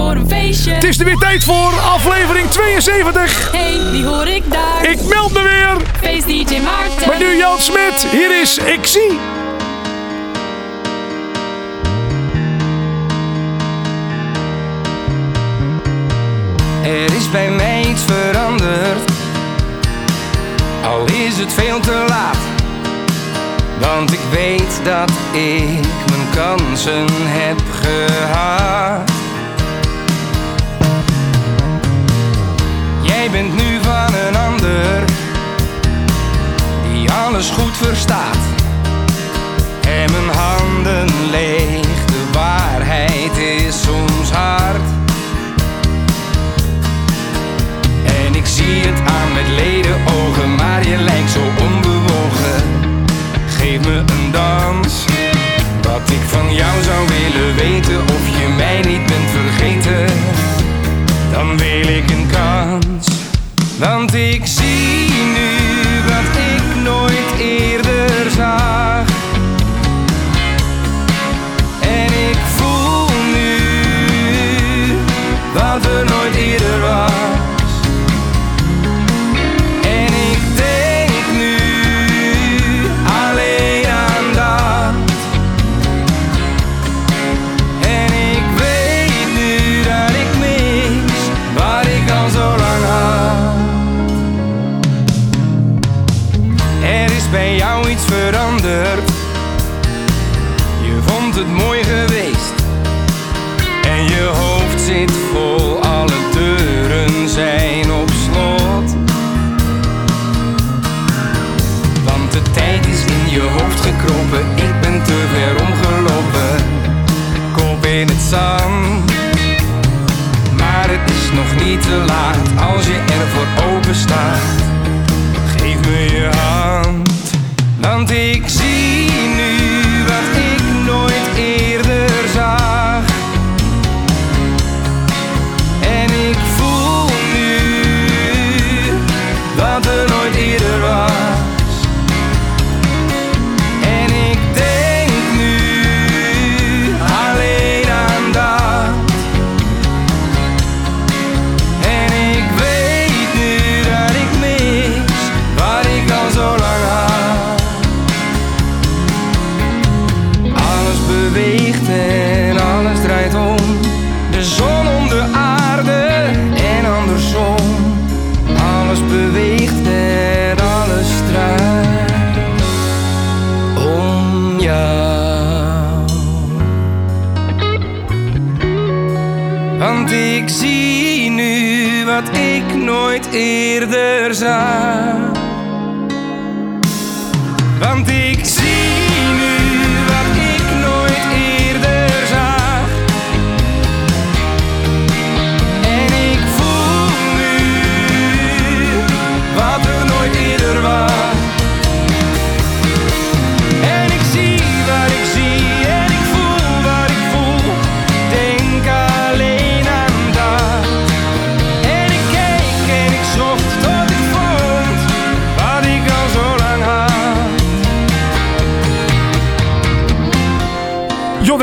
voor een feestje. Het is er weer tijd voor aflevering 72. Hey, wie hoor ik daar? Ik meld me weer. Feest DJ Maarten. Maar nu Jan Smit. Hier is Ik Zie. Er is bij mij iets veranderd, al is het veel te laat. Want ik weet dat ik mijn kansen heb gehad. Jij bent nu van een ander, die alles goed verstaat. En mijn handen leeg, de waarheid is soms hard. En ik zie het aan met leden ogen, maar je lijkt zo onbewogen. Geef me een dans. Wat ik van jou zou willen weten, of je mij niet bent vergeten. Dan wil ik een. Want ik zie niet te laat als je ervoor open staat.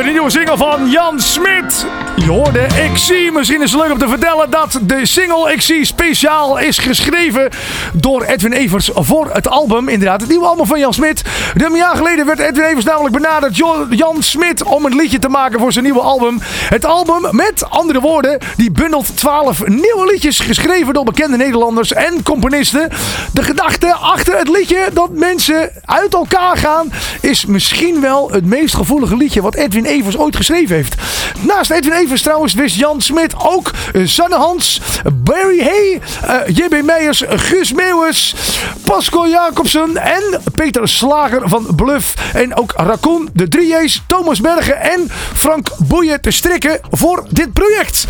De nieuwe single van Jan Smit. Je hoorde Ik Zie. Misschien is het leuk om te vertellen dat de single Ik Zie speciaal is geschreven door Edwin Evers voor het album. Inderdaad, het nieuwe album van Jan Smit. Een jaar geleden werd Edwin Evers namelijk benaderd Jo- Jan Smit om een liedje te maken voor zijn nieuwe album. Het album, met andere woorden, die bundelt 12 nieuwe liedjes geschreven door bekende Nederlanders en componisten. De gedachte achter het liedje dat mensen uit elkaar gaan is misschien wel het meest gevoelige liedje wat Edwin Evers ooit geschreven heeft. Naast Edwin Evers trouwens wist Jan Smit ook eh, Sanne Hans, Barry Hay, eh, J.B. Meijers, Guus Meeuwis, Pascal Jacobsen en Peter Slager van Bluff. En ook Raccoon, de 3J's, Thomas Bergen en Frank Boeien te strikken voor dit project.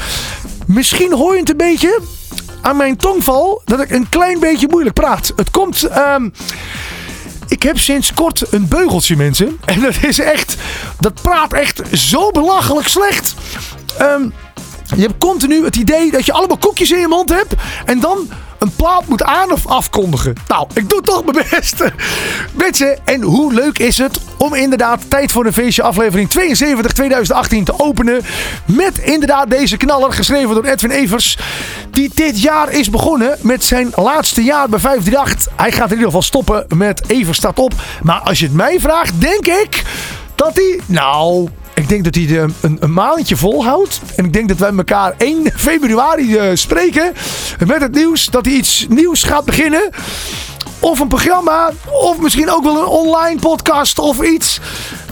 Misschien hoor je het een beetje aan mijn tongval dat ik een klein beetje moeilijk praat. Het komt... ehm, ik heb sinds kort een beugeltje, mensen. En dat is echt. Dat praat echt zo belachelijk slecht. Ehm, je hebt continu het idee dat je allemaal koekjes in je mond hebt. En dan een plaat moet aan of afkondigen. Nou, ik doe toch mijn best. Mensen, en hoe leuk is het om inderdaad Tijd voor een Feestje aflevering 72 2018 te openen. Met inderdaad deze knaller, geschreven door Edwin Evers. Die dit jaar is begonnen met zijn laatste jaar bij 538. Hij gaat in ieder geval stoppen met Evers staat op. Maar als je het mij vraagt, denk ik dat hij... Nou, ik denk dat hij de, een, een maandje volhoudt. En ik denk dat wij elkaar 1 februari eh, spreken. Met het nieuws dat hij iets nieuws gaat beginnen. Of een programma. Of misschien ook wel een online podcast of iets.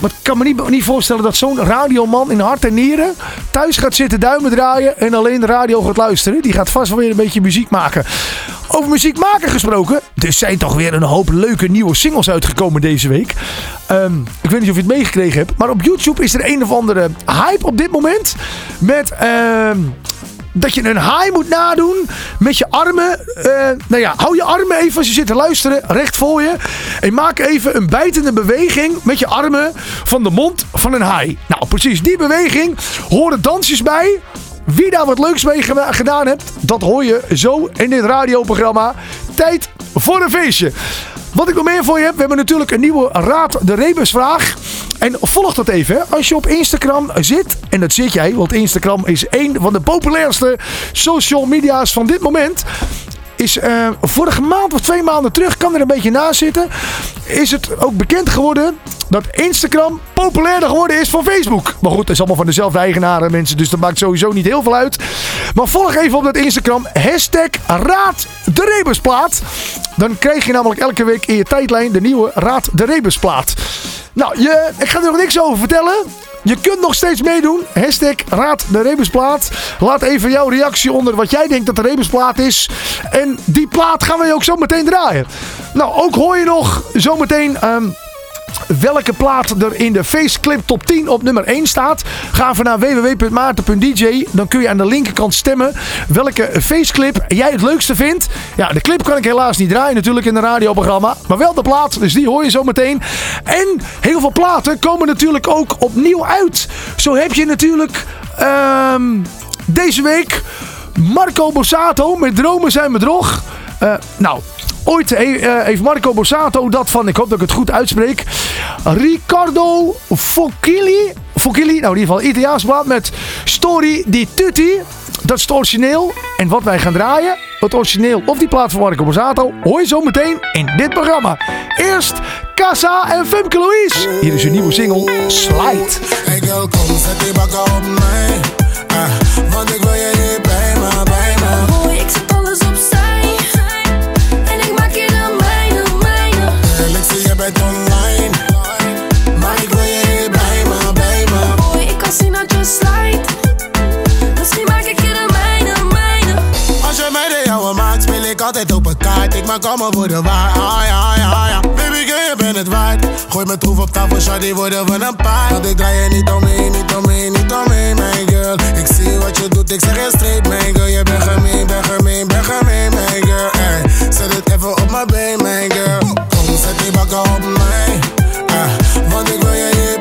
Maar ik kan me niet, niet voorstellen dat zo'n radioman in hart en nieren thuis gaat zitten duimen draaien en alleen de radio gaat luisteren. Die gaat vast wel weer een beetje muziek maken. Over muziek maken gesproken. Er zijn toch weer een hoop leuke nieuwe singles uitgekomen deze week. Ehm, ik weet niet of je het meegekregen hebt. Maar op YouTube is er een of andere hype op dit moment. Met... ehm, dat je een haai moet nadoen met je armen. Eh, nou ja, hou je armen even als je zit te luisteren, recht voor je. En maak even een bijtende beweging met je armen van de mond van een haai. Nou, precies die beweging horen dansjes bij. Wie daar wat leuks mee geda- gedaan hebt, dat hoor je zo in dit radioprogramma. Tijd voor een feestje. Wat ik nog meer voor je heb, we hebben natuurlijk een nieuwe Raad de Rebus vraag. En volg dat even. Als je op Instagram zit, en dat zit jij, want Instagram is één van de populairste social media's van dit moment. Is eh, vorige maand of twee maanden terug, kan er een beetje naast zitten. Is het ook bekend geworden dat Instagram populairder geworden is van Facebook. Maar goed, het is allemaal van dezelfde eigenaren mensen, dus dat maakt sowieso niet heel veel uit. Maar volg even op dat Instagram hashtag Raad de Rebusplaat. Dan krijg je namelijk elke week in je tijdlijn de nieuwe Raad de Rebusplaat. Nou, je, ik ga er nog niks over vertellen. Je kunt nog steeds meedoen. Hashtag Raad de Rebusplaat. Laat even jouw reactie onder wat jij denkt dat de Rebusplaat is. En die plaat gaan we je ook zo meteen draaien. Nou, ook hoor je nog zometeen... ehm welke plaat er in de Faceclip top 10 op nummer 1 staat. Ga even naar www.maarten.dj. Dan kun je aan de linkerkant stemmen welke Faceclip jij het leukste vindt. Ja, de clip kan ik helaas niet draaien natuurlijk in een radioprogramma. Maar wel de plaat, dus die hoor je zo meteen. En heel veel platen komen natuurlijk ook opnieuw uit. Zo heb je natuurlijk ehm, deze week Marco Borsato met Dromen zijn bedrog. Eh, nou, ooit he- eh, heeft Marco Borsato dat van, ik hoop dat ik het goed uitspreek, Riccardo Focchili. Focchili, nou in ieder geval Italiaans plaat met Story di Tutti. Dat is het origineel. En wat wij gaan draaien, het origineel of die plaat van Marco Borsato, hoor je zo meteen in dit programma. Eerst Casa en Femke Louise. Hier is hun nieuwe single, Slide. Hey girl, kom, zet mij. Ah, ik wil je altijd op een kaart. Ik maak allemaal voor waar. Ah ja, ja, ja. Baby girl, je bent het waard. Gooi mijn troef op tafel, shawty, worden we een paar. Want ik draai je niet omheen, niet omheen, niet omheen, mijn girl. Ik zie wat je doet, ik zeg je straight, mijn girl. Je bent gemeen, ben gemeen, ben mijn girl. Zet het even op mijn been, mijn girl. Kom, zet die bakken op mij. Ah, want ik wil je hier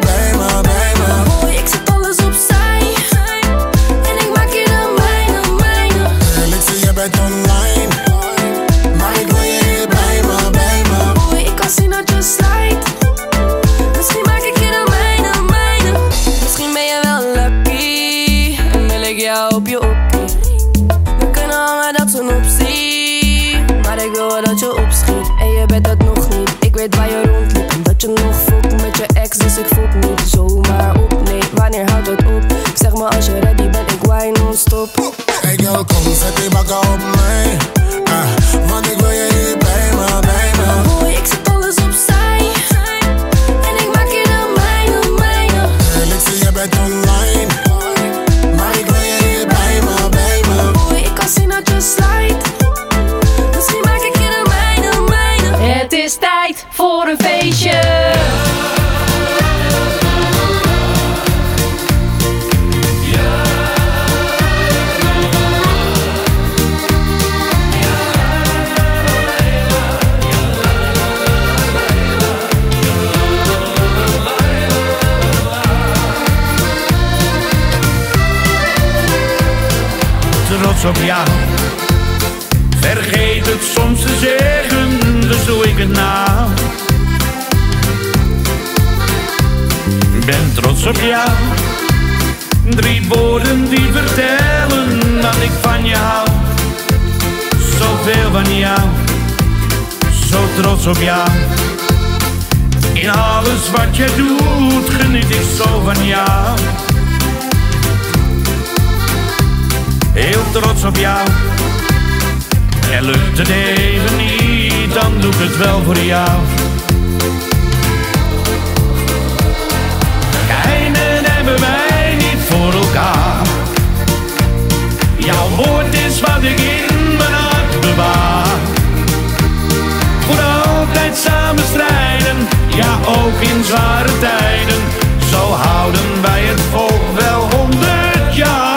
je nog fokt met je ex. Dus ik fok niet zomaar op. Nee, wanneer houdt het op? Zeg maar als je ready bent, ik wine non-stop. Hey girl, kom, zet die bakken op mij. Ah, want ik wil je hier op jou. Vergeet het soms te zeggen, dus doe ik het nou. Ben trots op jou. Drie woorden die vertellen dat ik van je hou. Zoveel van jou, zo trots op jou. In alles wat je doet, geniet ik zo van jou. Heel trots op jou. En lukt het even niet, dan doe ik het wel voor jou. Geheimen hebben wij niet voor elkaar. Jouw woord is wat ik in mijn hart bewaar. Voor altijd samen strijden, ja ook in zware tijden. Zo houden wij het vol wel honderd jaar.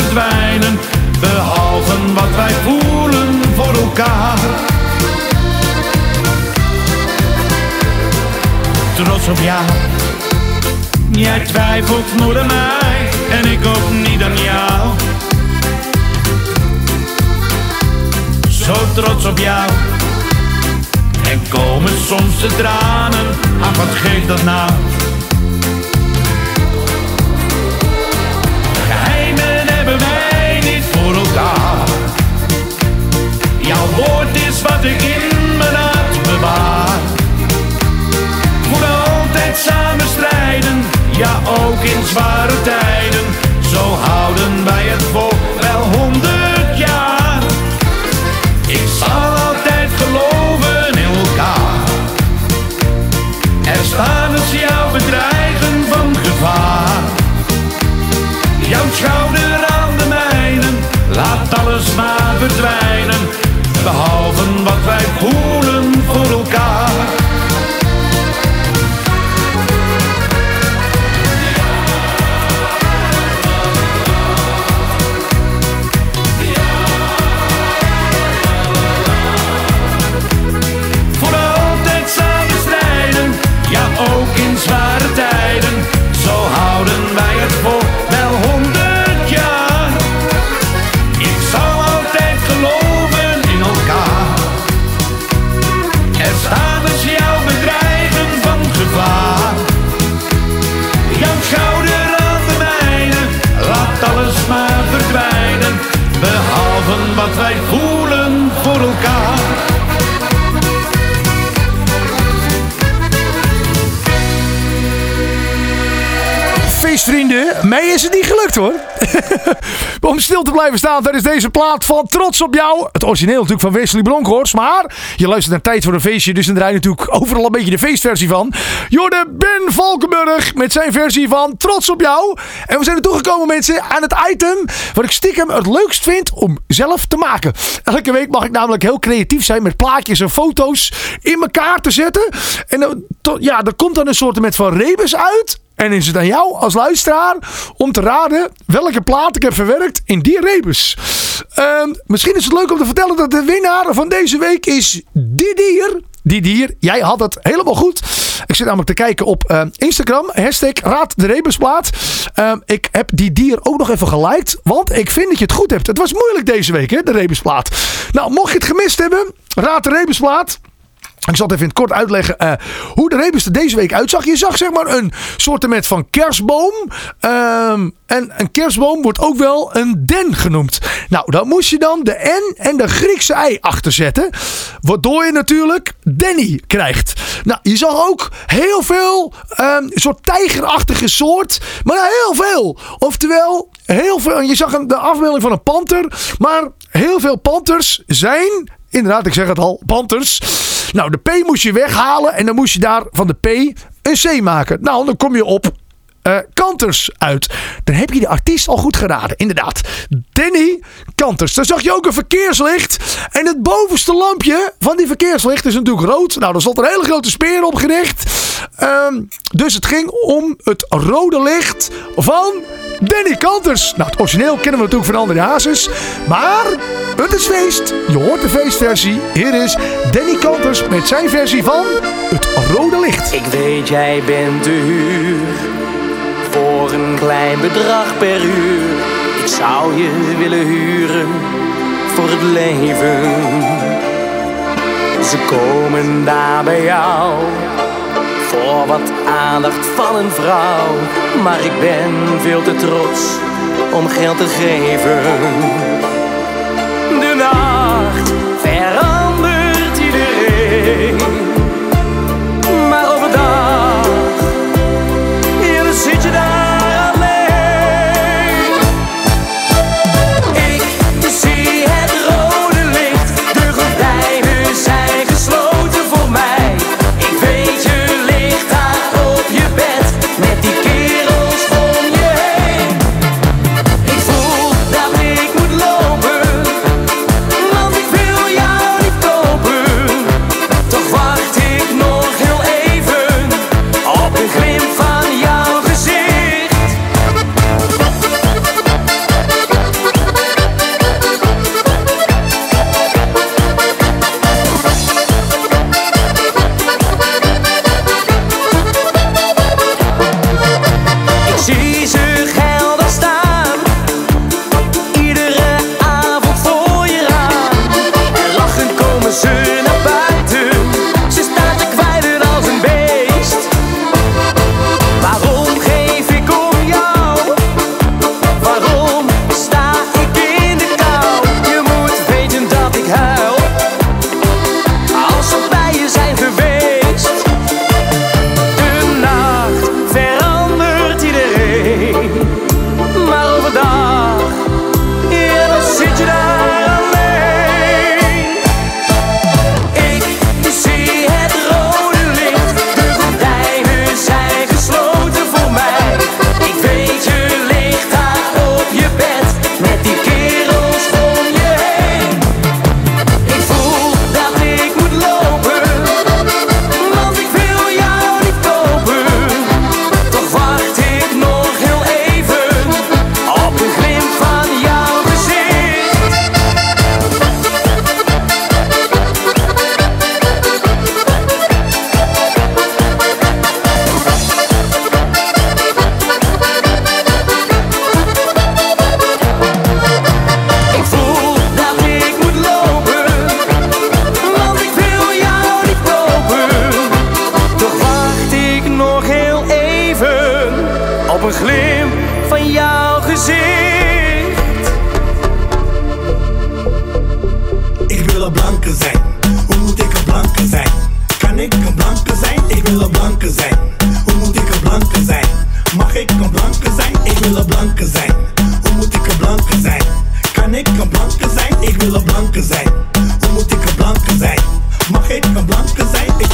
Verdwijnen. Behalve wat wij voelen voor elkaar. Trots op jou. Jij twijfelt nooit aan mij en ik ook niet aan jou. Zo trots op jou. En komen soms de tranen, ach wat geeft dat nou? Jouw woord is wat ik in mijn hart bewaar. Voor altijd samen strijden, ja ook in zware tijden. Zo houden wij het vol wel honderd jaar. Ik zal altijd geloven in elkaar. Er staan als jou bedreigen van gevaar. Jouw schouder aan de mijne, laat alles maar verdwijnen. Behalve wat wij voelen voor elkaar. Mij is het niet gelukt hoor. Om stil te blijven staan tijdens deze plaat van Trots op jou. Het origineel natuurlijk van Wesley Bronkhorst. Maar je luistert naar Tijd voor een Feestje. Dus dan draai je natuurlijk overal een beetje de feestversie van. Jorde Ben Valkenburg met zijn versie van Trots op jou. En we zijn er toegekomen mensen aan het item wat ik stiekem het leukst vind om zelf te maken. Elke week mag ik namelijk heel creatief zijn met plaatjes en foto's in elkaar te zetten. En ja, er komt dan een soort van rebus uit. En is het aan jou als luisteraar om te raden welke plaat ik heb verwerkt in die rebus. Ehm, misschien is het leuk om te vertellen dat de winnaar van deze week is Didier. Didier, jij had het helemaal goed. Ik zit namelijk te kijken op eh, Instagram. Hashtag Raad de Rebusplaat. Ehm, ik heb Didier ook nog even geliked. Want ik vind dat je het goed hebt. Het was moeilijk deze week, hè, de Rebusplaat. Nou, mocht je het gemist hebben, Raad de Rebusplaat. Ik zal het even in het kort uitleggen eh, hoe de rebus er deze week uitzag. Je zag zeg maar een soortement van kerstboom. Ehm, en een kerstboom wordt ook wel een den genoemd. Nou, dan moest je dan de N en de Griekse I achter zetten. Waardoor je natuurlijk Danny krijgt. Nou, je zag ook heel veel een soort tijgerachtige soort. Maar heel veel. Oftewel, heel veel. Je zag een, de afbeelding van een panter. Maar heel veel panters zijn Inderdaad, ik zeg het al. Panthers. Nou, de P moest je weghalen. En dan moest je daar van de P een C maken. Nou, dan kom je op eh, Kanters uit. Dan heb je de artiest al goed geraden. Inderdaad. Danny Kanters. Dan zag je ook een verkeerslicht. En het bovenste lampje van die verkeerslicht is natuurlijk rood. Nou, daar stond een hele grote speer op gericht. Ehm, dus het ging om het rode licht van Danny Kanters. Nou, het origineel kennen we natuurlijk van André Hazes. Maar het is feest. Je hoort de feestversie. Hier is Danny Kanters met zijn versie van Het Rode Licht. Ik weet, jij bent te huur voor een klein bedrag per uur. Ik zou je willen huren voor het leven. Ze komen daar bij jou voor wat aandacht van een vrouw. Maar ik ben veel te trots om geld te geven. De nacht verandert iedereen.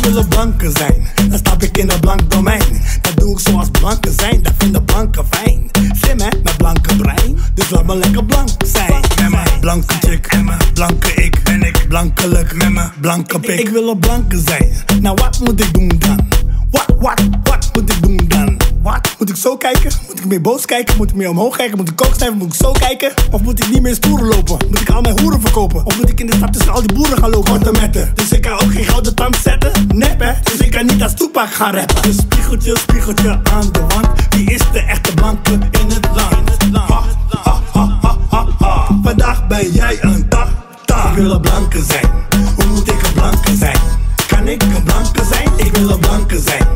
Ik wil een blanke zijn. Dan stap ik in een blank domein. Dat doe ik zoals blanken zijn. Dat vinden blanken fijn. Slim hè, met blanke brein. Dus laat me lekker blank zijn. Met mijn blanke chick en mijn blanke ik. Ben ik blankelijk met mijn blanke pik. Ik wil een blanke zijn. Nou wat moet ik doen dan? Wat, wat, wat moet ik doen dan? Wat? Moet ik zo kijken? Moet ik meer boos kijken? Moet ik meer omhoog kijken? Moet ik kook? Moet ik zo kijken? Of moet ik niet meer stoeren lopen? Moet ik al mijn hoeren verkopen? Of moet ik in de stad tussen al die boeren gaan lopen? Korte metten. Dus ik kan ook geen gouden tand zetten? Nep hè? Dus ik kan niet als toepak gaan rappen. Dus spiegeltje, spiegeltje aan de wand. Wie is de echte blanke in het land? Ha, ha, ha, ha. Vandaag ben jij een dag. Ik wil een blanke zijn. Hoe moet ik een blanke zijn? Kan ik een blanke zijn? Ik wil een blanke zijn.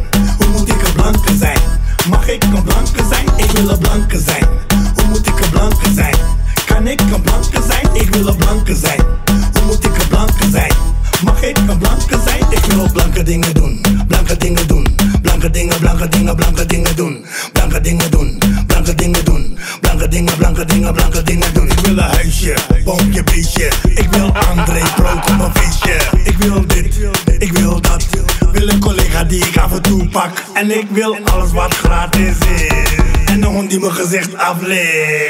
Ik wil een blanke zijn. Hoe moet ik een blanke zijn? Mag ik een blanke zijn? Ik wil blanke dingen doen. Blanke dingen doen. Blanke dingen, blanke dingen, blanke dingen doen. Blanke dingen doen. Blanke dingen doen. Blanke dingen, blanke dingen, blanke dingen doen. Ik wil een huisje, boompje, beestje. Ik wil André brood op een feestje. Ik wil dit, ik wil dat. Wil een collega die ik af en toe pak. En ik wil alles wat gratis is. En een hond die mijn gezicht.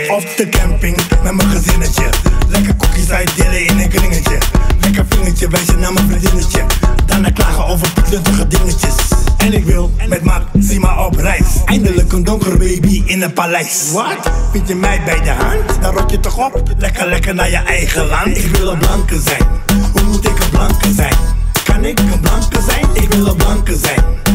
Op de camping met mijn gezinnetje. Lekker koekjes uitdelen in een kringetje. Lekker vingertje wijzen naar mijn vriendinnetje. Daarna klagen over pluttige dingetjes. En ik wil met Maxima op reis. Eindelijk een donkere baby in een paleis. Wat? Vind je mij bij de hand? Dan rot je toch op? Lekker, lekker naar je eigen land. Ik wil een blanke zijn. Hoe moet ik een blanke zijn? Kan ik een blanke zijn? Ik wil een blanke zijn.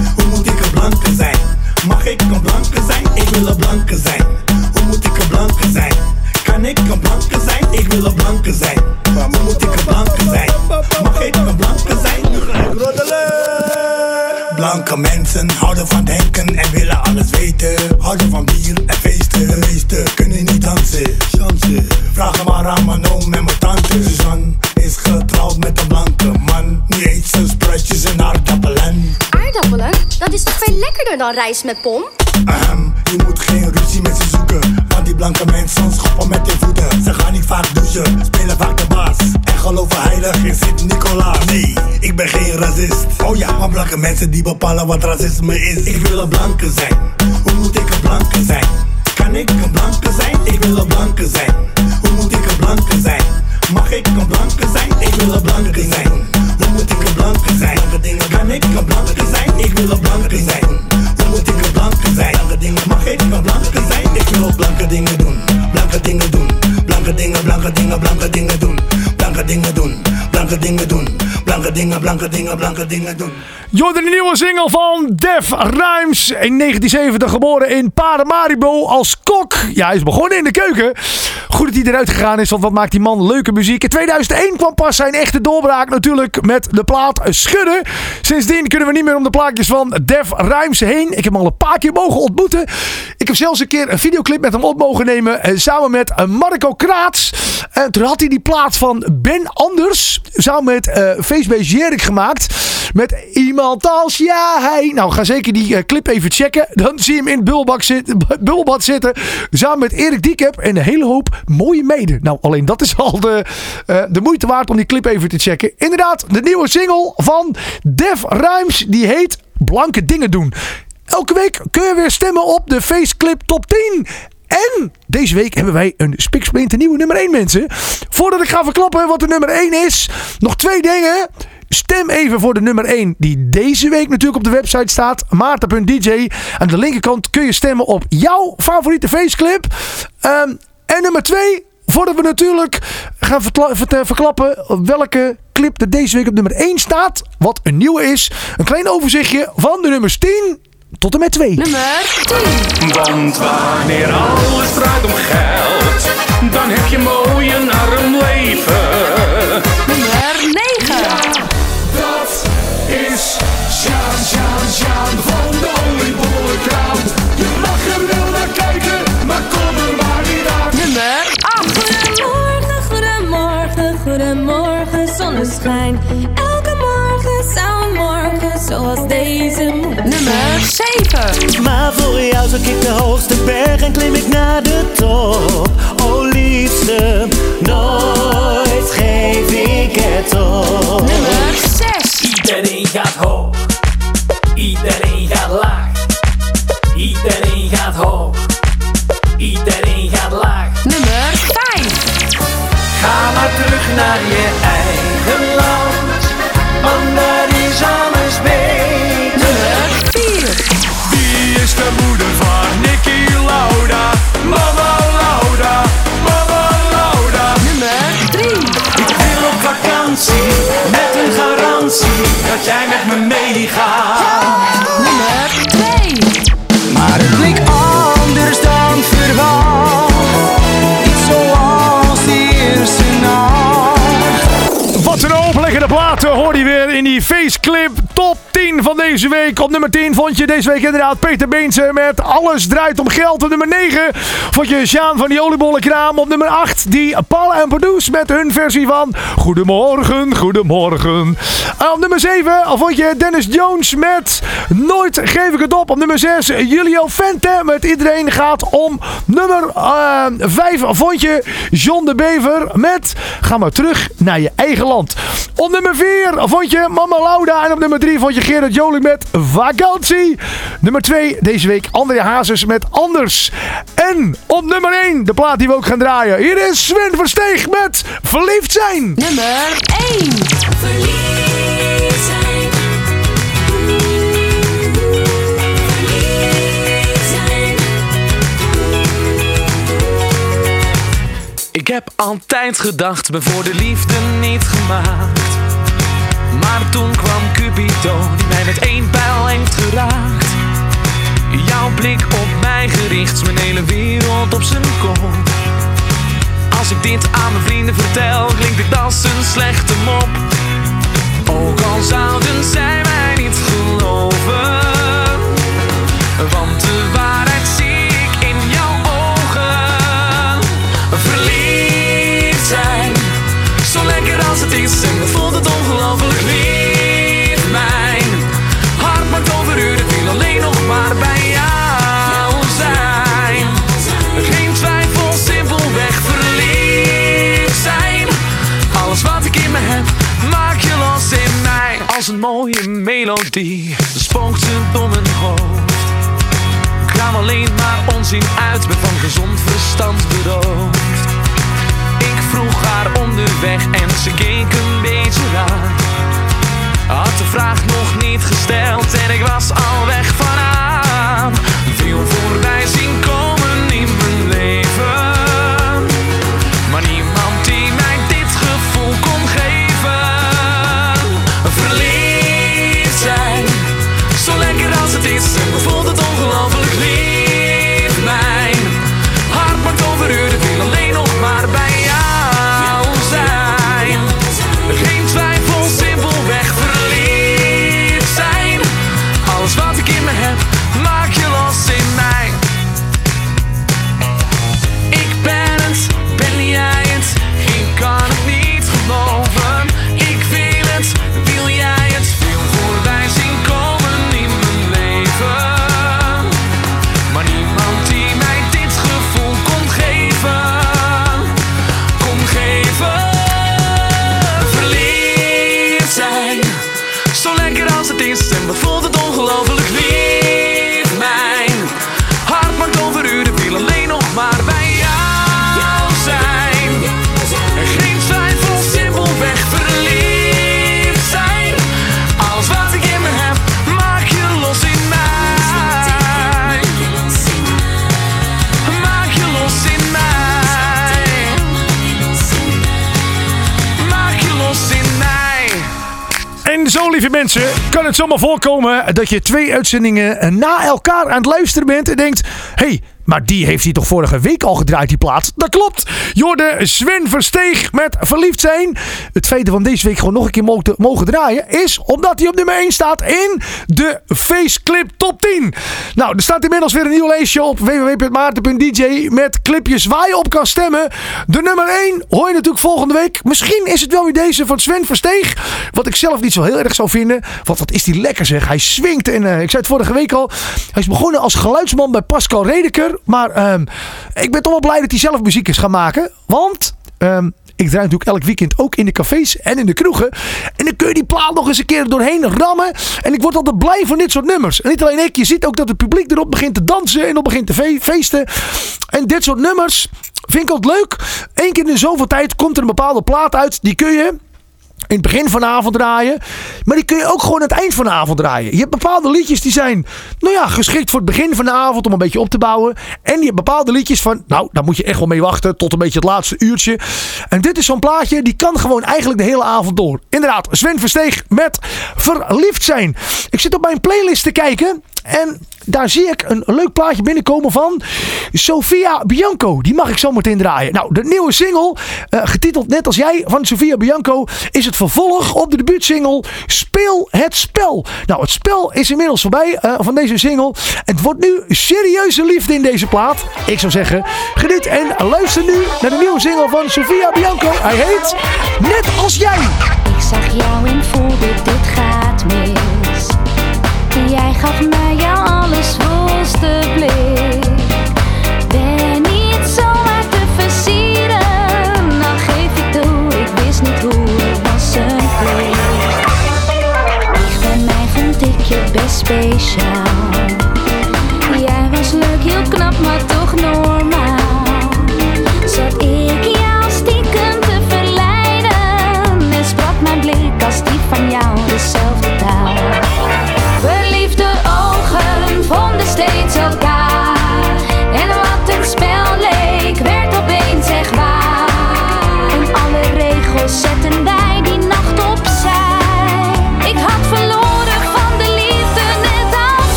Houden van bier en feesten. De meesten kunnen niet dansen. Chansen. Vraag maar aan mijn oom en mijn tante. Suzanne is getrouwd met een blanke man. Nu eet ze spruitjes en aardappelen. Aardappelen? Dat is toch veel lekkerder dan rijst met pom? Ahem, je moet geen ruzie met ze zoeken. Want die blanke mensen schoppen met hun voeten. Ze gaan niet vaak douchen, spelen vaak de baas. En geloven heilig in Sint-Nicolaas. Nee, ik ben geen racist. Oh blanke mensen die bepalen wat racisme is. Ik wil een blanke zijn. Hoe moet ik een blanke zijn? Kan ik een blanke zijn? Ik wil een blanke zijn. Hoe moet ik een blanke zijn? Mag ik een blanke zijn? Ik wil een blanke zijn. Hoe moet ik een blanke zijn? Kan ik een blanke zijn? Ik wil een blanke zijn. Hoe moet ik een blanke zijn? Mag ik een blanke zijn? Ik wil blanke dingen doen. Blanke dingen doen. Blanke dingen, blanke dingen, blanke dingen doen. Blanke dingen doen. Blanke dingen doen. Blanke dingen, blanke dingen, blanke dingen doen. Jorden, de nieuwe single van Def Rhymes. In 1970 geboren in Paramaribo als kok. Ja, hij is begonnen in de keuken. Dat hij eruit gegaan is, want wat maakt die man leuke muziek. In 2001 kwam pas zijn echte doorbraak natuurlijk met de plaat Schudden. Sindsdien kunnen we niet meer om de plaatjes van Def Rhymes heen. Ik heb hem al een paar keer mogen ontmoeten. Ik heb zelfs een keer een videoclip met hem op mogen nemen. eh, Samen met eh, Marco Kraats. En toen had hij die plaat van Ben Anders. Samen met eh Facebase Jerik gemaakt. Met iemand als jij. Nou, ga zeker die clip even checken. Dan zie je hem in het bubbelbak zitten, bubbelbad zitten. Samen met Erik Diekep en een hele hoop mooie meiden. Nou, alleen dat is al de, eh, de moeite waard om die clip even te checken. Inderdaad, de nieuwe single van Def Rhymes. Die heet Blanke Dingen Doen. Elke week kun je weer stemmen op de Faceclip Top 10. En deze week hebben wij een spiksplinter nieuwe nummer 1 mensen. Voordat ik ga verklappen wat de nummer 1 is. Nog twee dingen. Stem even voor de nummer 1 die deze week natuurlijk op de website staat. Maarten.dj. Aan de linkerkant kun je stemmen op jouw favoriete faceclip. Ehm, en nummer 2. Voordat we natuurlijk gaan verklappen welke clip er deze week op nummer 1 staat. Wat een nieuwe is. Een klein overzichtje van de nummers 10 tot en met 2. Nummer 10. Want wanneer alles draait om geld, dan heb je mooi een arm leven. Nummer 9. Dat is Sjaan, Sjaan, Sjaan van de oliebollenkraam. Zonneschijn. Elke morgen zou een morgen zoals deze moeten Nummer 7. Maar voor jou zoek ik de hoogste berg en klim ik naar de top. Oh liefste, nooit geef ik het op. Nummer 6. Iedereen gaat hoog, iedereen gaat laag. Iedereen gaat hoog, iedereen gaat laag. Nummer 5. Ga maar terug naar je deze week. Op nummer 10 vond je deze week inderdaad Peter Beense met Alles draait om geld. Op nummer 9 vond je Sjaan van die oliebollenkraam. Op nummer 8 die Paul en Produce met hun versie van Goedemorgen, Goedemorgen. En op nummer 7 vond je Dennis Jones met Nooit geef ik het op. Op nummer 6 Julio Vente met Iedereen gaat om. Nummer 5 vond je John de Bever met Ga maar terug naar je eigen land. Op nummer 4 vond je Mama Lauda. En op nummer 3 vond je Gerard met Vakantie. Nummer 2 deze week André Hazes met Anders. En op nummer 1 de plaat die we ook gaan draaien. Hier is Sven Versteeg met Verliefd zijn. Nummer 1. Verliefd zijn. Ik heb altijd gedacht, me voor de liefde niet gemaakt. Maar toen kwam Cupido, die mij met één pijl heeft geraakt. Jouw blik op mij gericht, mijn hele wereld op zijn kop. Als ik dit aan mijn vrienden vertel, klinkt het als een slechte mop. Ook al zouden zij mij niet geloven, als het is en voelt het ongelooflijk lief. Mijn hart maakt overuren, het wil alleen nog maar bij jou zijn. Geen twijfel, simpelweg verliefd zijn. Alles wat ik in me heb, maak je los in mij. Als een mooie melodie, spookt het door mijn hoofd. Ik Kraam alleen maar onzin uit, ben van gezond verstand beroofd. Ik vroeg haar onderweg en ze keek een beetje raar. Had de vraag nog niet gesteld en ik was al weg van aan. Veel voorbij zien mensen, kan het zomaar voorkomen dat je twee uitzendingen na elkaar aan het luisteren bent en denkt: hey, maar die heeft hij toch vorige week al gedraaid, die plaat? Dat klopt. Jorde Sven Versteeg met Verliefd zijn. Het feit dat we hem deze week gewoon nog een keer mogen, mogen draaien is omdat hij op nummer 1 staat in de Faceclip Top 10. Nou, er staat inmiddels weer een nieuw lijstje op www.maarten.dj met clipjes waar je op kan stemmen. De nummer 1 hoor je natuurlijk volgende week. Misschien is het wel weer deze van Sven Versteeg. Wat ik zelf niet zo heel erg zou vinden. Want wat is die lekker zeg. Hij swingt. En eh, ik zei het vorige week al. Hij is begonnen als geluidsman bij Pascal Redeker. Maar ehm, ik ben toch wel blij dat hij zelf muziek is gaan maken. Want... ehm, ik draai natuurlijk elk weekend ook in de cafés en in de kroegen. En dan kun je die plaat nog eens een keer doorheen rammen. En ik word altijd blij van dit soort nummers. En niet alleen ik, je ziet ook dat het publiek erop begint te dansen en op begint te fe- feesten. En dit soort nummers vind ik altijd leuk. Eén keer in zoveel tijd komt er een bepaalde plaat uit. Die kun je in het begin van de avond draaien. Maar die kun je ook gewoon aan het eind van de avond draaien. Je hebt bepaalde liedjes die zijn, nou ja, geschikt voor het begin van de avond om een beetje op te bouwen. En je hebt bepaalde liedjes van, nou, daar moet je echt wel mee wachten tot een beetje het laatste uurtje. En dit is zo'n plaatje, die kan gewoon eigenlijk de hele avond door. Inderdaad, Sven Versteeg met Verliefd zijn. Ik zit op mijn playlist te kijken en daar zie ik een leuk plaatje binnenkomen van Sofia Bianco. Die mag ik zo meteen draaien. Nou, de nieuwe single, eh, getiteld net als jij, van Sofia Bianco, is het vervolg op de debuutsingle Speel het Spel. Nou, het spel is inmiddels voorbij eh, van deze single. Het wordt nu serieuze liefde in deze plaat. Ik zou zeggen, geniet en luister nu naar de nieuwe single van Sofia Bianco. Hij heet Net als jij. Ik zag jou en voelde dit. Jij gaf mij jouw alles volste blik. Ben niet zomaar te versieren. Dan geef ik toe, ik wist niet hoe het was een plicht. Dicht bij mij vond ik je best speciaal.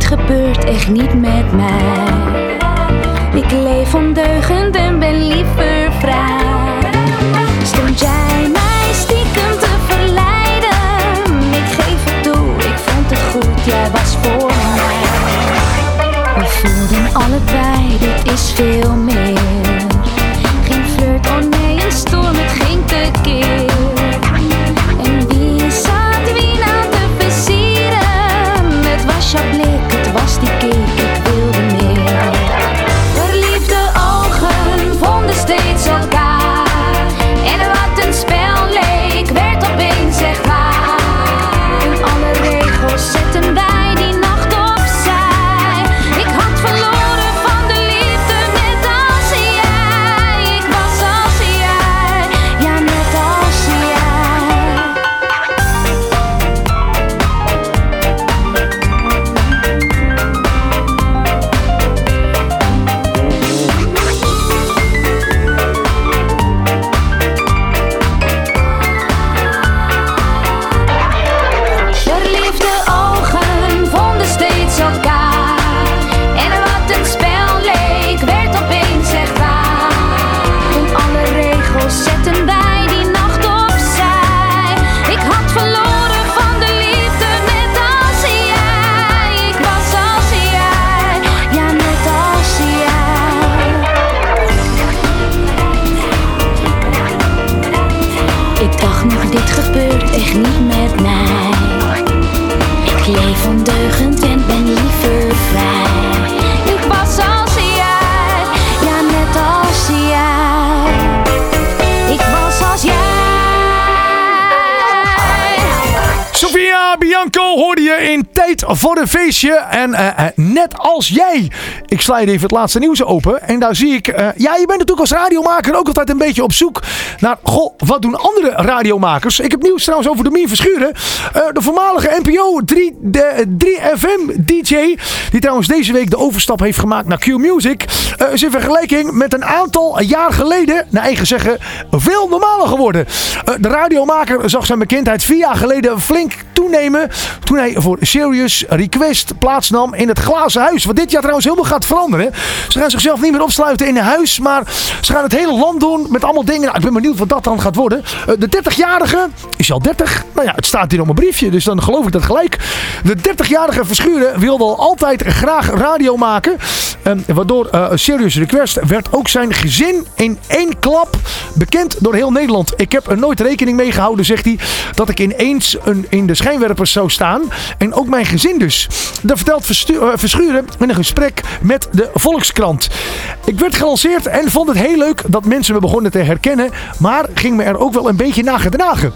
Dit gebeurt echt niet met mij. Ik leef ondeugend en ben liever vrij. Stond jij mij stiekem te verleiden? Ik geef het toe, ik vond het goed, jij was voor mij. We voelden allebei, dit is veel meer. to 50. En eh, eh, net als jij, ik sla even het laatste nieuws open. En daar zie ik, eh, ja, je bent natuurlijk als radiomaker ook altijd een beetje op zoek naar, goh, wat doen andere radiomakers? Ik heb nieuws trouwens over de Min Verschuren. de voormalige NPO 3, 3FM-DJ. die trouwens deze week de overstap heeft gemaakt naar Q Music, is in vergelijking met een aantal jaar geleden, naar eigen zeggen, veel normaler geworden. de radiomaker zag zijn bekendheid vier jaar geleden flink toenemen toen hij voor Serious Request plaatsnam in het glazen huis. Wat dit jaar trouwens helemaal gaat veranderen. Ze gaan zichzelf niet meer opsluiten in een huis. Maar ze gaan het hele land doen met allemaal dingen. Nou, ik ben benieuwd wat dat dan gaat worden. Eh, de 30-jarige is al 30. Nou ja, het staat hier op mijn briefje. Dus dan geloof ik dat gelijk. De 30-jarige Verschuren wilde al altijd graag radio maken. Eh, waardoor eh, Serious Request werd ook zijn gezin in één klap bekend door heel Nederland. Ik heb er nooit rekening mee gehouden, zegt hij, dat ik ineens een, in de schijnwerpers zou staan. En ook mijn gezin dus. Dat vertelt eh, Verschuren in een gesprek met de Volkskrant. Ik werd gelanceerd en vond het heel leuk dat mensen me begonnen te herkennen. Maar ging me er ook wel een beetje na gedragen.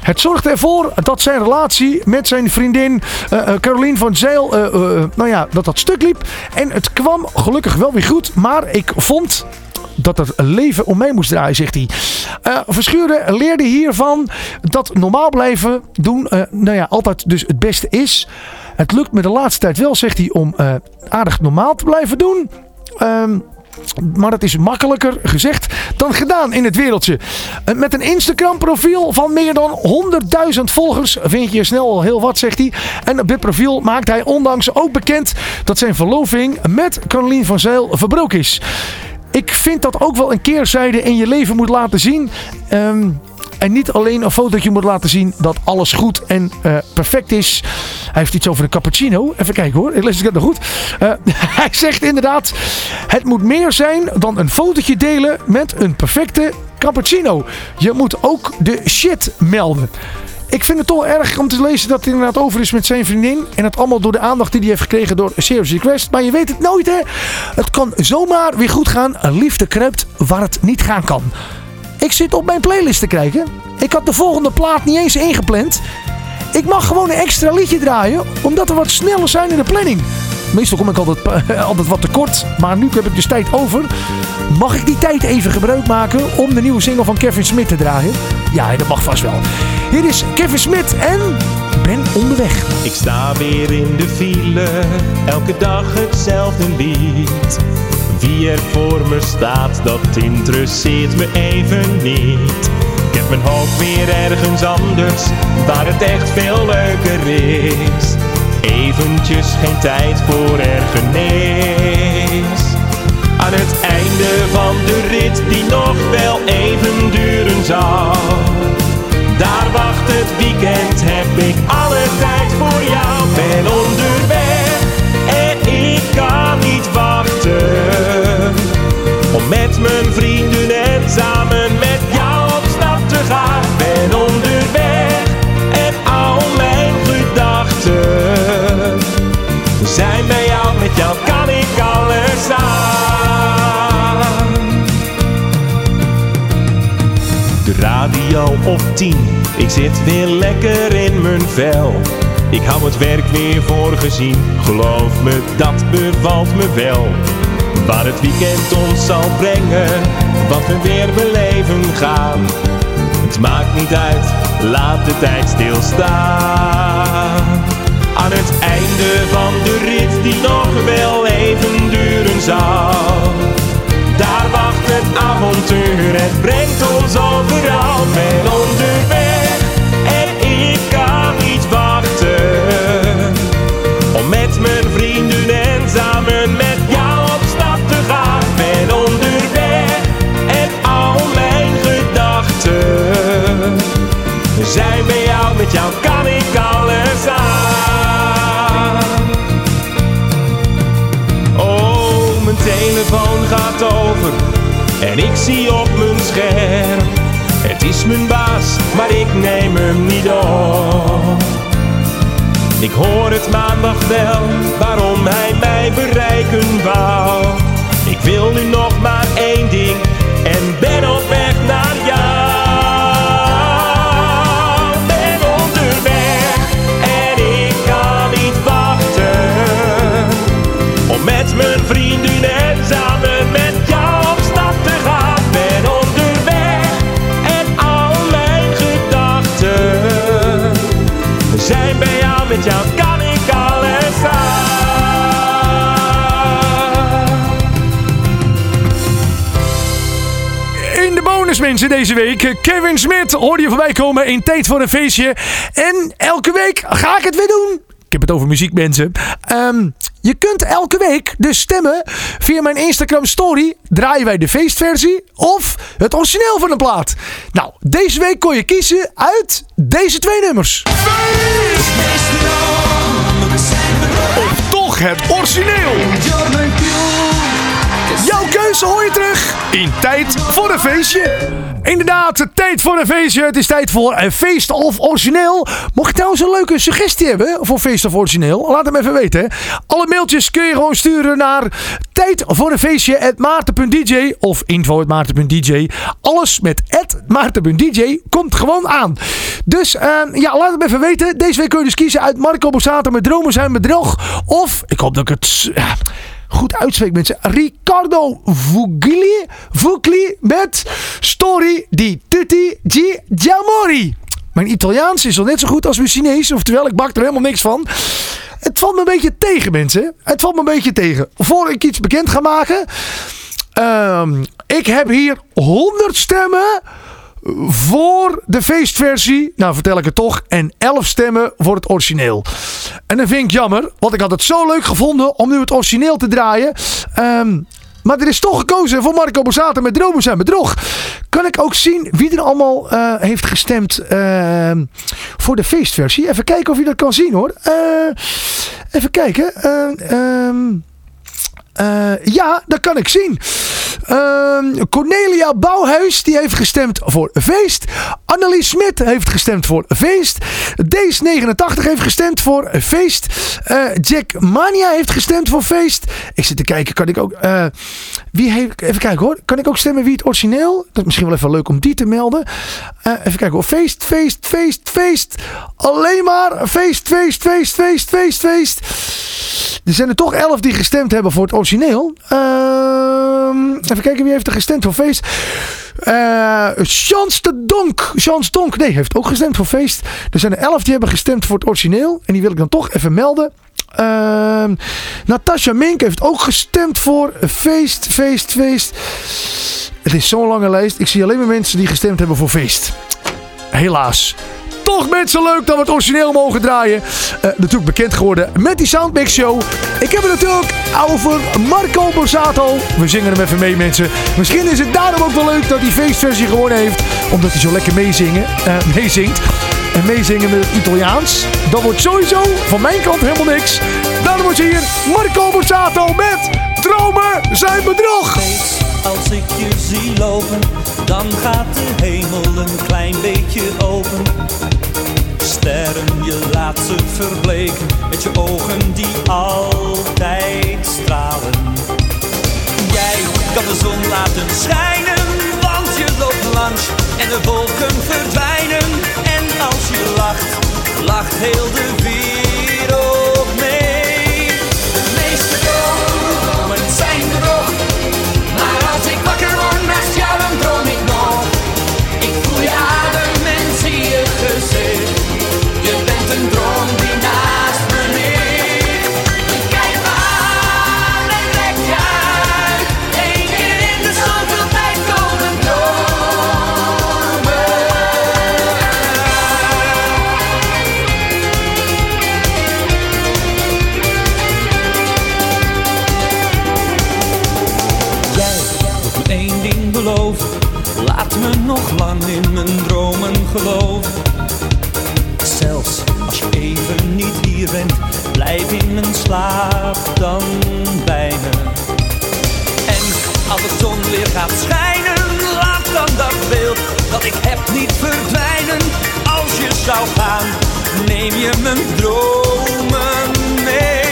Het zorgde ervoor dat zijn relatie met zijn vriendin eh, eh, Caroline van Zeil, nou ja, dat dat stuk liep. En het kwam gelukkig wel weer goed. Maar ik vond dat het leven om mij moest draaien, zegt hij. Eh, Verschuren leerde hiervan dat normaal blijven doen, eh, nou ja, altijd dus het beste is. Het lukt me de laatste tijd wel, zegt hij, om eh, aardig normaal te blijven doen. Ehm, maar dat is makkelijker gezegd dan gedaan in het wereldje. Met een Instagram profiel van meer dan 100.000 volgers vind je snel al heel wat, zegt hij. En op dit profiel maakt hij ondanks ook bekend dat zijn verloving met Caroline van Zeil verbroken is. Ik vind dat ook wel een keerzijde in je leven moet laten zien. Ehm, en niet alleen een fotootje moet laten zien dat alles goed en eh, perfect is. Hij heeft iets over een cappuccino. Even kijken hoor, ik lees het nog goed. Eh, hij zegt inderdaad, het moet meer zijn dan een fotootje delen met een perfecte cappuccino. Je moet ook de shit melden. Ik vind het toch erg om te lezen dat het inderdaad over is met zijn vriendin. En het allemaal door de aandacht die hij heeft gekregen door Serious Request. Maar je weet het nooit hè. Het kan zomaar weer goed gaan. Liefde kruipt waar het niet gaan kan. Ik zit op mijn playlist te kijken. Ik had de volgende plaat niet eens ingepland. Ik mag gewoon een extra liedje draaien. Omdat we wat sneller zijn in de planning. Meestal kom ik altijd, altijd wat tekort. Maar nu heb ik dus tijd over. Mag ik die tijd even gebruik maken om de nieuwe single van Kevin Smith te draaien? Ja, dat mag vast wel. Hier is Kevin Smith en Ben onderweg. Ik sta weer in de file, elke dag hetzelfde lied. Wie er voor me staat, dat interesseert me even niet. Ik heb mijn hoofd weer ergens anders, waar het echt veel leuker is. Eventjes geen tijd voor ergernis. Aan het einde van de rit, die nog wel even duren zal. Daar wacht het weekend, heb ik alle tijd voor jou. Ben onderweg en ik kan niet wachten. Om met mijn vrienden en samen met op 10, ik zit weer lekker in mijn vel. Ik hou het werk weer voor gezien, geloof me, dat bevalt me wel. Waar het weekend ons zal brengen, wat we weer beleven gaan. Het maakt niet uit, laat de tijd stilstaan. Aan het einde van de rit die nog wel even duren zal. Daar wacht het avontuur, het brengt ons overal. Ben onderweg over en ik zie op mijn scherm. Het is mijn baas, maar ik neem hem niet op. Ik hoor het maandag wel, waarom hij mij bereiken wou. Ik wil nu nog maar één ding en ben op mensen deze week. Kevin Smit hoorde je voorbij komen in Tijd voor een Feestje. En elke week ga ik het weer doen. Ik heb het over muziek mensen. Ehm, je kunt elke week dus stemmen via mijn Instagram story. Draaien wij de feestversie of het origineel van de plaat. Nou, deze week kon je kiezen uit deze twee nummers. Of toch het origineel. Jouw keuze hoor je terug in Tijd voor een Feestje. Inderdaad, tijd voor een feestje. Het is tijd voor een feest of origineel. Mocht je trouwens een leuke suggestie hebben voor feest of origineel, laat hem even weten. hè. Alle mailtjes kun je gewoon sturen naar tijd voor een feestje maarten.dj of info.maarten.dj. Alles met maarten.dj komt gewoon aan. Dus ehm, ja, laat hem even weten. Deze week kun je dus kiezen uit Marco Borsato met Dromen zijn bedrog. Of, ik hoop dat ik het... goed uitspreek mensen. Riccardo Vugli, Vugli met Story di Tutti Gi Giamori. Mijn Italiaans is al net zo goed als mijn Chinees. Oftewel, ik bak er helemaal niks van. Het valt me een beetje tegen, mensen. Het valt me een beetje tegen. Voor ik iets bekend ga maken. ehm, ik heb hier 100 stemmen voor de feestversie. Nou, vertel ik het toch. En 11 stemmen voor het origineel. En dat vind ik jammer. Want ik had het zo leuk gevonden om nu het origineel te draaien. Ehm, maar er is toch gekozen voor Marco Borsato met Dromen zijn bedrog. Kan ik ook zien wie er allemaal eh, heeft gestemd ehm, voor de feestversie. Even kijken of je dat kan zien hoor. Eh, even kijken. Eh, eh, ja, dat kan ik zien. Ehm, Cornelia Bouwhuis die heeft gestemd voor feest. Annelies Smit heeft gestemd voor feest. Dees89 heeft gestemd voor feest. Eh, Jack Mania heeft gestemd voor feest. Ik zit te kijken, kan ik ook... eh, wie heeft... Even kijken hoor. Kan ik ook stemmen wie het origineel? Dat is misschien wel even leuk om die te melden. Even kijken hoor. Feest, feest, feest, feest. Alleen maar feest, feest, feest, feest, feest, feest. Er zijn er toch elf die gestemd hebben voor het origineel. Ehm, even kijken wie heeft er gestemd voor feest. Chans de Donk. Chans Donk, nee, heeft ook gestemd voor feest. Er zijn er elf die hebben gestemd voor het origineel. En die wil ik dan toch even melden. Ehm Natasha Mink heeft ook gestemd voor feest, feest, feest. Het is zo'n lange lijst. Ik zie alleen maar mensen die gestemd hebben voor feest. Helaas. Toch mensen leuk dat we het origineel mogen draaien. Eh, natuurlijk bekend geworden met die Soundmix Show. Ik heb het natuurlijk over Marco Borsato. We zingen hem even mee mensen. Misschien is het daarom ook wel leuk dat hij feestversie gewonnen heeft. Omdat hij zo lekker meezingen, eh, meezingt. En meezingen met het Italiaans. Dat wordt sowieso van mijn kant helemaal niks. Daarom is hier Marco Borsato met Dromen zijn bedrog. Als ik je zie lopen, dan gaat de hemel een klein beetje open. Je laat ze verbleken met je ogen die altijd stralen. Jij kan de zon laten schijnen, want je loopt langs en de wolken verdwijnen. En als je lacht, lacht heel de wereld geloven. Zelfs als je even niet hier bent, blijf in mijn slaap dan bij me. En als de zon weer gaat schijnen, laat dan dat beeld dat ik heb niet verdwijnen. Als je zou gaan, neem je mijn dromen mee.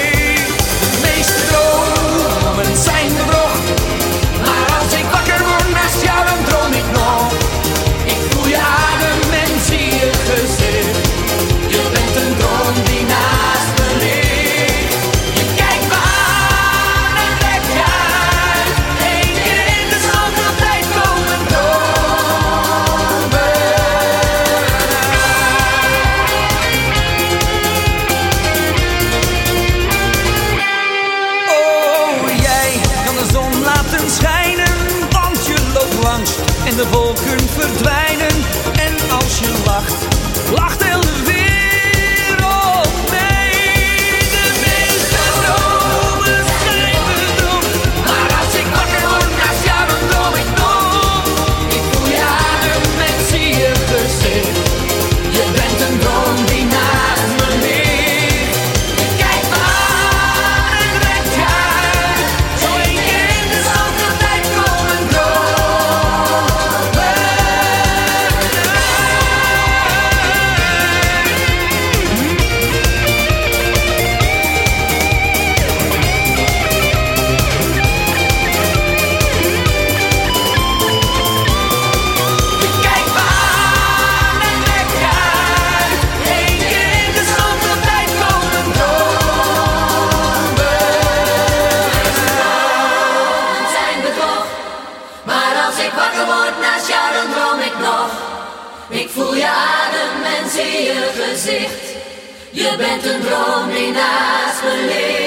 Ik voel je adem en zie je gezicht. Je bent een droom die naast me ligt.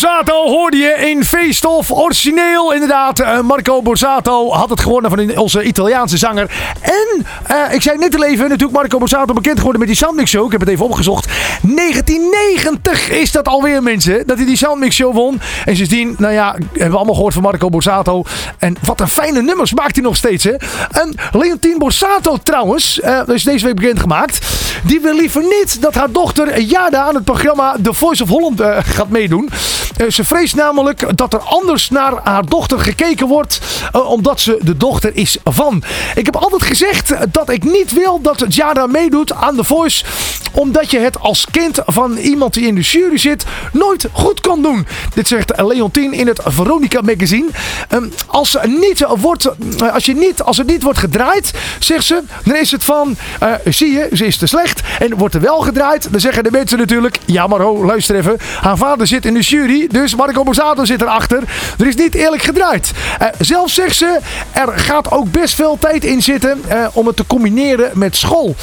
Borsato hoorde je in Feeststof. Origineel inderdaad. Eh, Marco Borsato had het gewonnen van onze Italiaanse zanger. En eh, ik zei net al even, natuurlijk Marco Borsato bekend geworden met die Soundmix Show. Ik heb het even opgezocht. 1990 is dat alweer mensen. Dat hij die Soundmix Show won. En sindsdien, nou ja, hebben we allemaal gehoord van Marco Borsato. En wat een fijne nummers maakt hij nog steeds. Hè? En Leontien Borsato trouwens, dat is deze week bekendgemaakt. Die wil liever niet dat haar dochter Jada aan het programma The Voice of Holland gaat meedoen. Eh, ze vreest namelijk dat er anders naar haar dochter gekeken wordt. eh, omdat ze de dochter is van. Ik heb altijd gezegd dat ik niet wil dat Jada meedoet aan The Voice. Omdat je het als kind van iemand die in de jury zit nooit goed kan doen. Dit zegt Leontien in het Veronica magazine. Ehm, als, niet wordt, eh, als, je niet, als het niet wordt gedraaid, zegt ze, dan is het van, zie je, ze is te slecht. En wordt er wel gedraaid, dan zeggen de mensen natuurlijk, ja maar ho, luister even. Haar vader zit in de jury, dus Marco Borsato zit erachter. Er is niet eerlijk gedraaid. Eh, zelf zegt ze, er gaat ook best veel tijd in zitten eh, om het te combineren met school.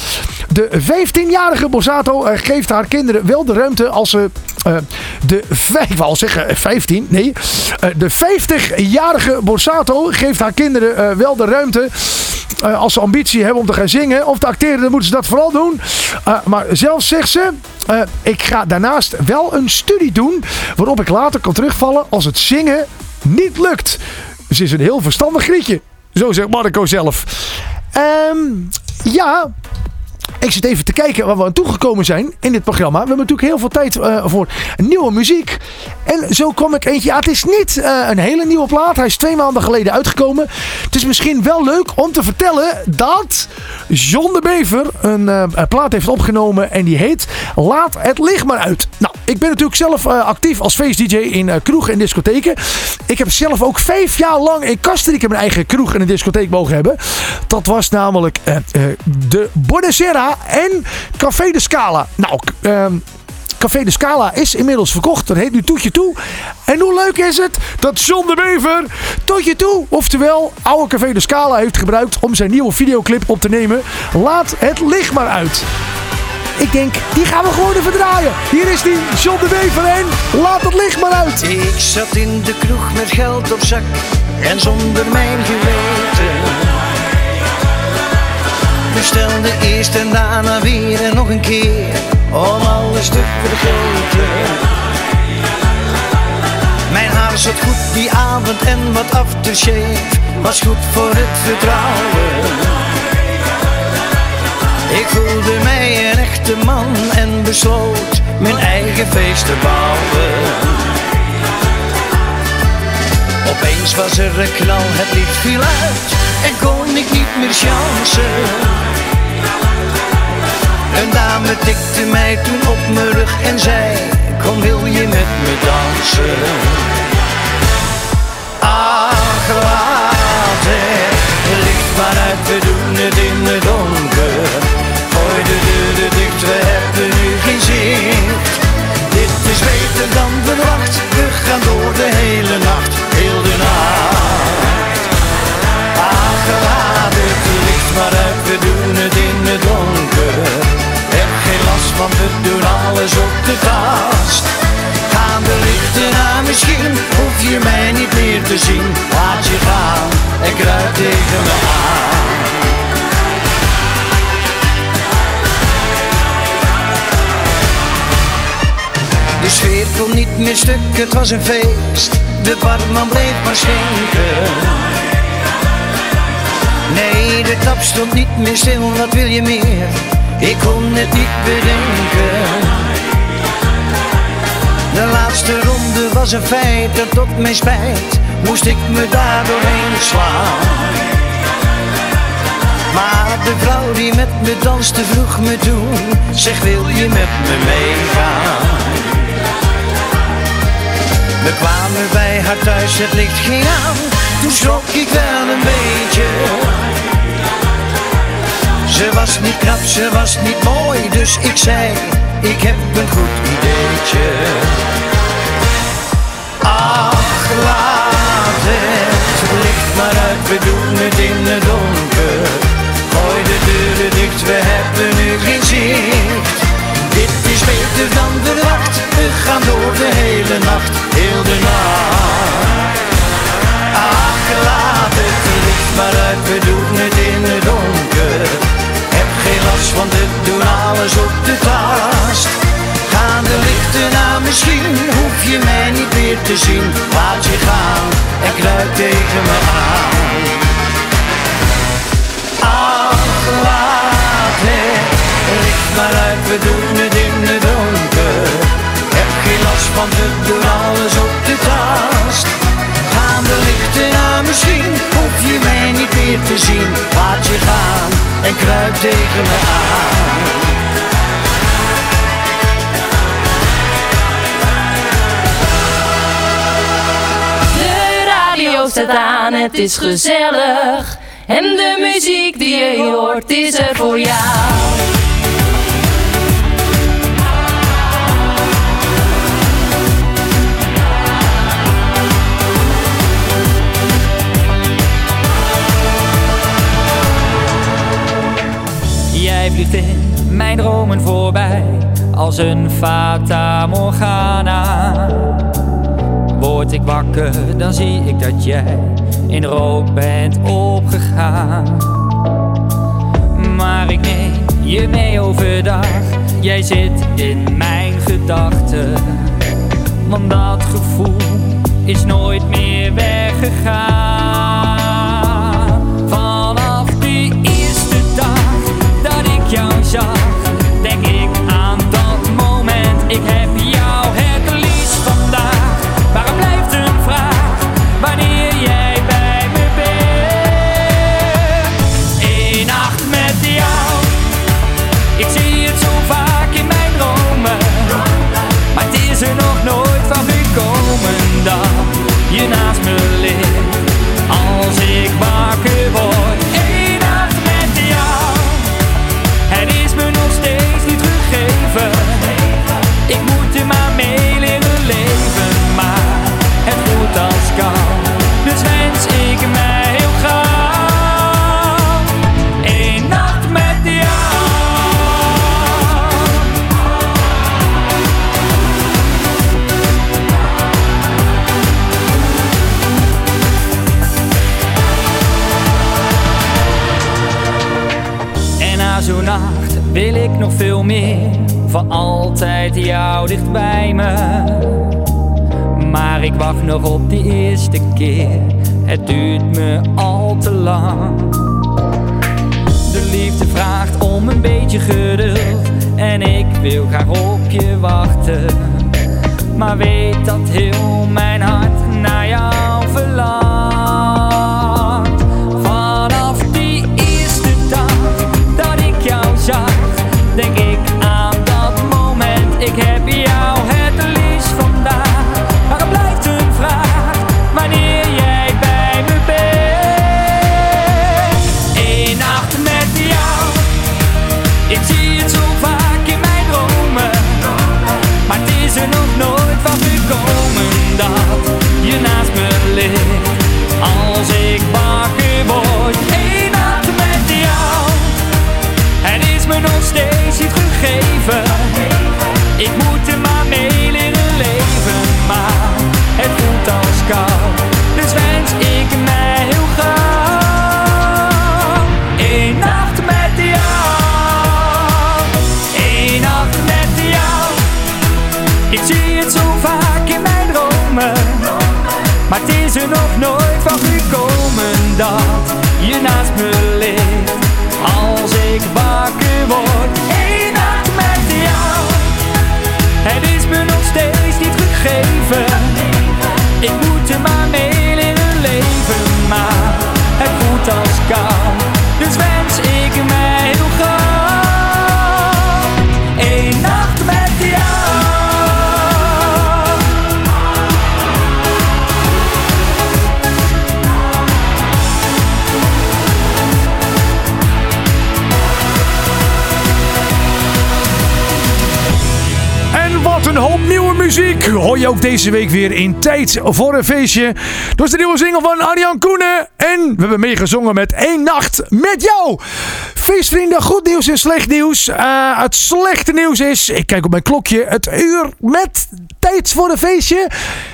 De 15-jarige Borsato eh, geeft haar kinderen wel de ruimte als ze eh, de, ik al zeggen eh, 15, nee. De 50-jarige Borsato geeft haar kinderen wel de ruimte. Eh, als ze ambitie hebben om te gaan zingen of te acteren, dan moeten ze dat vooral doen. Eh, maar zelf zegt ze: eh, Ik ga daarnaast wel een studie doen. Waarop ik later kan terugvallen als het zingen niet lukt. Ze is een heel verstandig grietje. Zo zegt Marco zelf. Ehm, ja, ik zit even te kijken waar we aan toegekomen zijn in dit programma. We hebben natuurlijk heel veel tijd eh, voor nieuwe muziek. En zo kwam ik eentje. Ja, het is niet eh, een hele nieuwe plaat. Hij is twee maanden geleden uitgekomen. Het is misschien wel leuk om te vertellen dat John de Bever een eh, plaat heeft opgenomen. En die heet Laat het licht maar uit. Nou, ik ben natuurlijk zelf actief als feest-dj in eh, kroegen en discotheken. Ik heb zelf ook vijf jaar lang in Kastrieken mijn eigen kroeg en een discotheek mogen hebben. Dat was namelijk de Bonacera en Café de Scala. Nou, ehm, Café de Scala is inmiddels verkocht. Dat heet nu Toetje Toe. En hoe leuk is het dat John de Bever Toetje Toe, oftewel oude Café de Scala, heeft gebruikt om zijn nieuwe videoclip op te nemen. Laat het licht maar uit. Ik denk, die gaan we gewoon even draaien. Hier is die, John de Bever en laat het licht maar uit. Ik zat in de kroeg met geld op zak en zonder mijn geweten. Bestelde eerst en daarna weer en nog een keer om alles te vergeten. Mijn haar zat goed die avond en wat aftershave was goed voor het vertrouwen. Ik voelde mij een echte man en besloot mijn eigen feest te bouwen. Opeens was er een knal, het licht viel uit en kon ik niet meer chansen. Een dame tikte mij toen op mijn rug en zei, kom wil je met me dansen? Het was een feest. De barman bleef maar schenken. Nee, de tap stond niet meer stil, wat wil je meer? Ik kon het niet bedenken. De laatste ronde was een feit en tot mijn spijt moest ik me daar doorheen slaan. Maar de vrouw die met me danste vroeg me toen, zeg wil je met me meegaan? We kwamen bij haar thuis, het licht ging aan, toen schrok ik wel een beetje. Ze was niet knap, ze was niet mooi, dus ik zei, ik heb een goed ideetje. Ach, laat het licht maar uit, we doen het in het donker. Gooi de deuren dicht, we hebben nu geen zicht. Beter dan verwacht, we gaan door de hele nacht, heel de nacht. Ach, laat het licht maar uit, we doen het in het donker. Heb geen last, want we doen alles op de tast. Gaan de lichten aan, misschien hoef je mij niet meer te zien. Laat je gaan en kruip tegen me te zien, laat je gaan en kruip tegen me aan. De radio staat aan, het is gezellig. En de muziek die je hoort is er voor jou. In mijn dromen voorbij als een fata morgana. Word ik wakker, dan zie ik dat jij in rook bent opgegaan. Maar ik neem je mee overdag, jij zit in mijn gedachten. Want dat gevoel is nooit meer weggegaan. Voor altijd jou dicht bij me. Maar ik wacht nog op die eerste keer. Het duurt me al te lang. De liefde vraagt om een beetje geduld. En ik wil graag op je wachten. Maar weet dat heel mijn hart naar hoor je ook deze week weer in Tijd voor een Feestje. Dat is de nieuwe single van Arjan Koenen. En we hebben meegezongen met één nacht met jou. Feestvrienden, goed nieuws en slecht nieuws. Eh, het slechte nieuws is, ik kijk op mijn klokje, het uur met Tijd voor een Feestje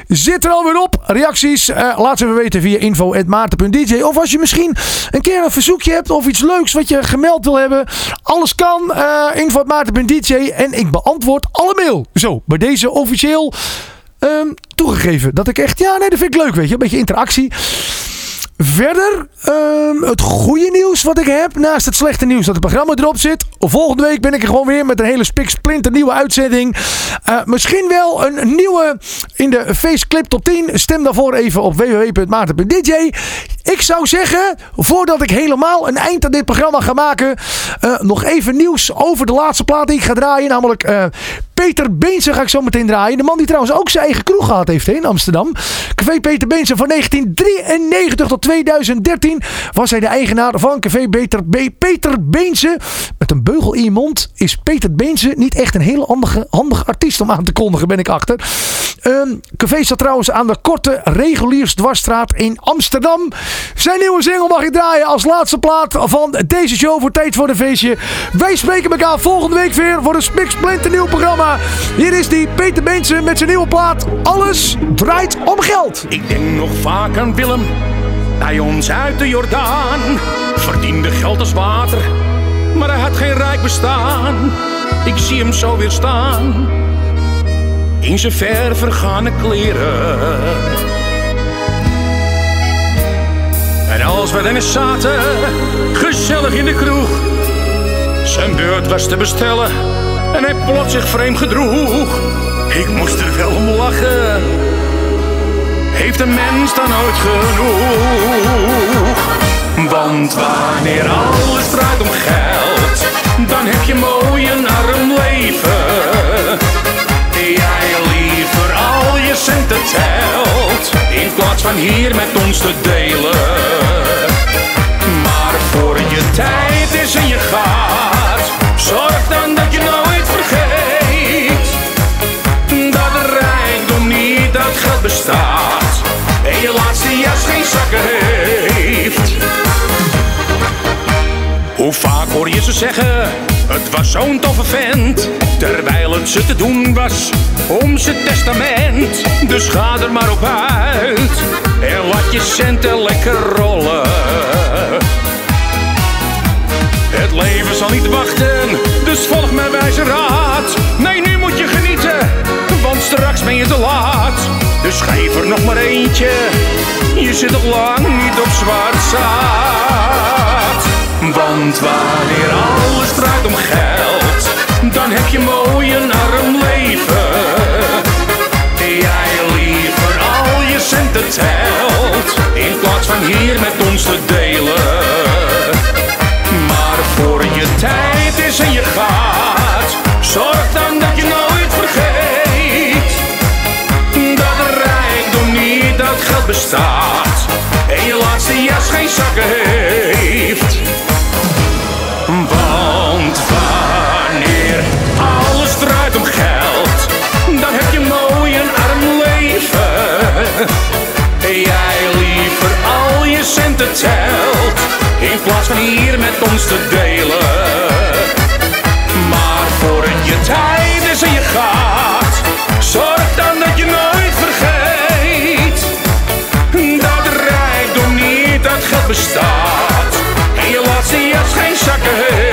zit er alweer op. Reacties, eh, laat ze even weten via info.maarten.dj. Of als je misschien een keer een verzoekje hebt of iets leuks wat je gemeld wil hebben. Alles kan. eh info.maarten.dj en ik beantwoord alle mail. Zo, bij deze officieel ehm, toegegeven. Dat ik echt, ja nee, dat vind ik leuk weet je. Een beetje interactie. Verder, ehm, het goede nieuws wat ik heb, naast het slechte nieuws dat het programma erop zit. Volgende week ben ik er gewoon weer met een hele spiksplinter nieuwe uitzending. Eh, misschien wel een nieuwe in de Faceclip top 10. Stem daarvoor even op www.maarten.dj. Ik zou zeggen, voordat ik helemaal een eind aan dit programma ga maken, eh, nog even nieuws over de laatste plaat die ik ga draaien. Namelijk eh, Peter Beense ga ik zo meteen draaien. De man die trouwens ook zijn eigen kroeg gehad heeft in Amsterdam. Café Peter Beense van 1993 tot 2013 was hij de eigenaar van Café Peter, Be- Peter Beense. Met een beugel in je mond is Peter Beense niet echt een hele handige, handige artiest om aan te kondigen, ben ik achter. Ehm Café staat trouwens aan de korte reguliersdwarsstraat in Amsterdam. Zijn nieuwe single mag ik draaien als laatste plaat van deze show voor Tijd voor een Feestje. Wij spreken elkaar volgende week weer voor een spiksplinternieuw programma. Hier is die Peter Beense met zijn nieuwe plaat. Alles draait om geld. Ik denk nog vaak aan Willem, bij ons uit de Jordaan. Verdiende geld als water, maar hij had geen rijk bestaan. Ik zie hem zo weer staan, in zijn ver vergane kleren. En als we dan zaten, gezellig in de kroeg. Zijn beurt was te bestellen en hij plots zich vreemd gedroeg. Ik moest er wel om lachen heeft een mens dan ooit genoeg? Want wanneer alles draait om geld, dan heb je mooi een arm leven. Jij liever al je centen telt, in plaats van hier met ons te delen. Maar voor je tijd is en je gaat, zorg dan dat je nooit vergeet dat de rijkdom niet uit geld bestaat en je laatste jas geen zakken heeft. Hoe vaak hoor je ze zeggen, het was zo'n toffe vent, terwijl het ze te doen was om zijn testament. Dus ga er maar op uit en laat je centen lekker rollen. Het leven zal niet wachten, dus volg mijn wijze raad. Nee, nu moet je genieten, straks ben je te laat. Dus geef er nog maar eentje, je zit nog lang niet op zwart zaad. Want wanneer alles draait om geld, dan heb je mooi een arm leven. Jij liever al je centen telt, in plaats van hier met ons te delen. Maar voor je tijd is en je gaat, en je laatste jas geen zakken heeft. Want wanneer alles draait om geld, dan heb je mooi een arm leven. Jij liever al je centen telt, in plaats van hier met ons te delen. Maar voor je tijd geld bestaat. En je laat ze juist geen zakken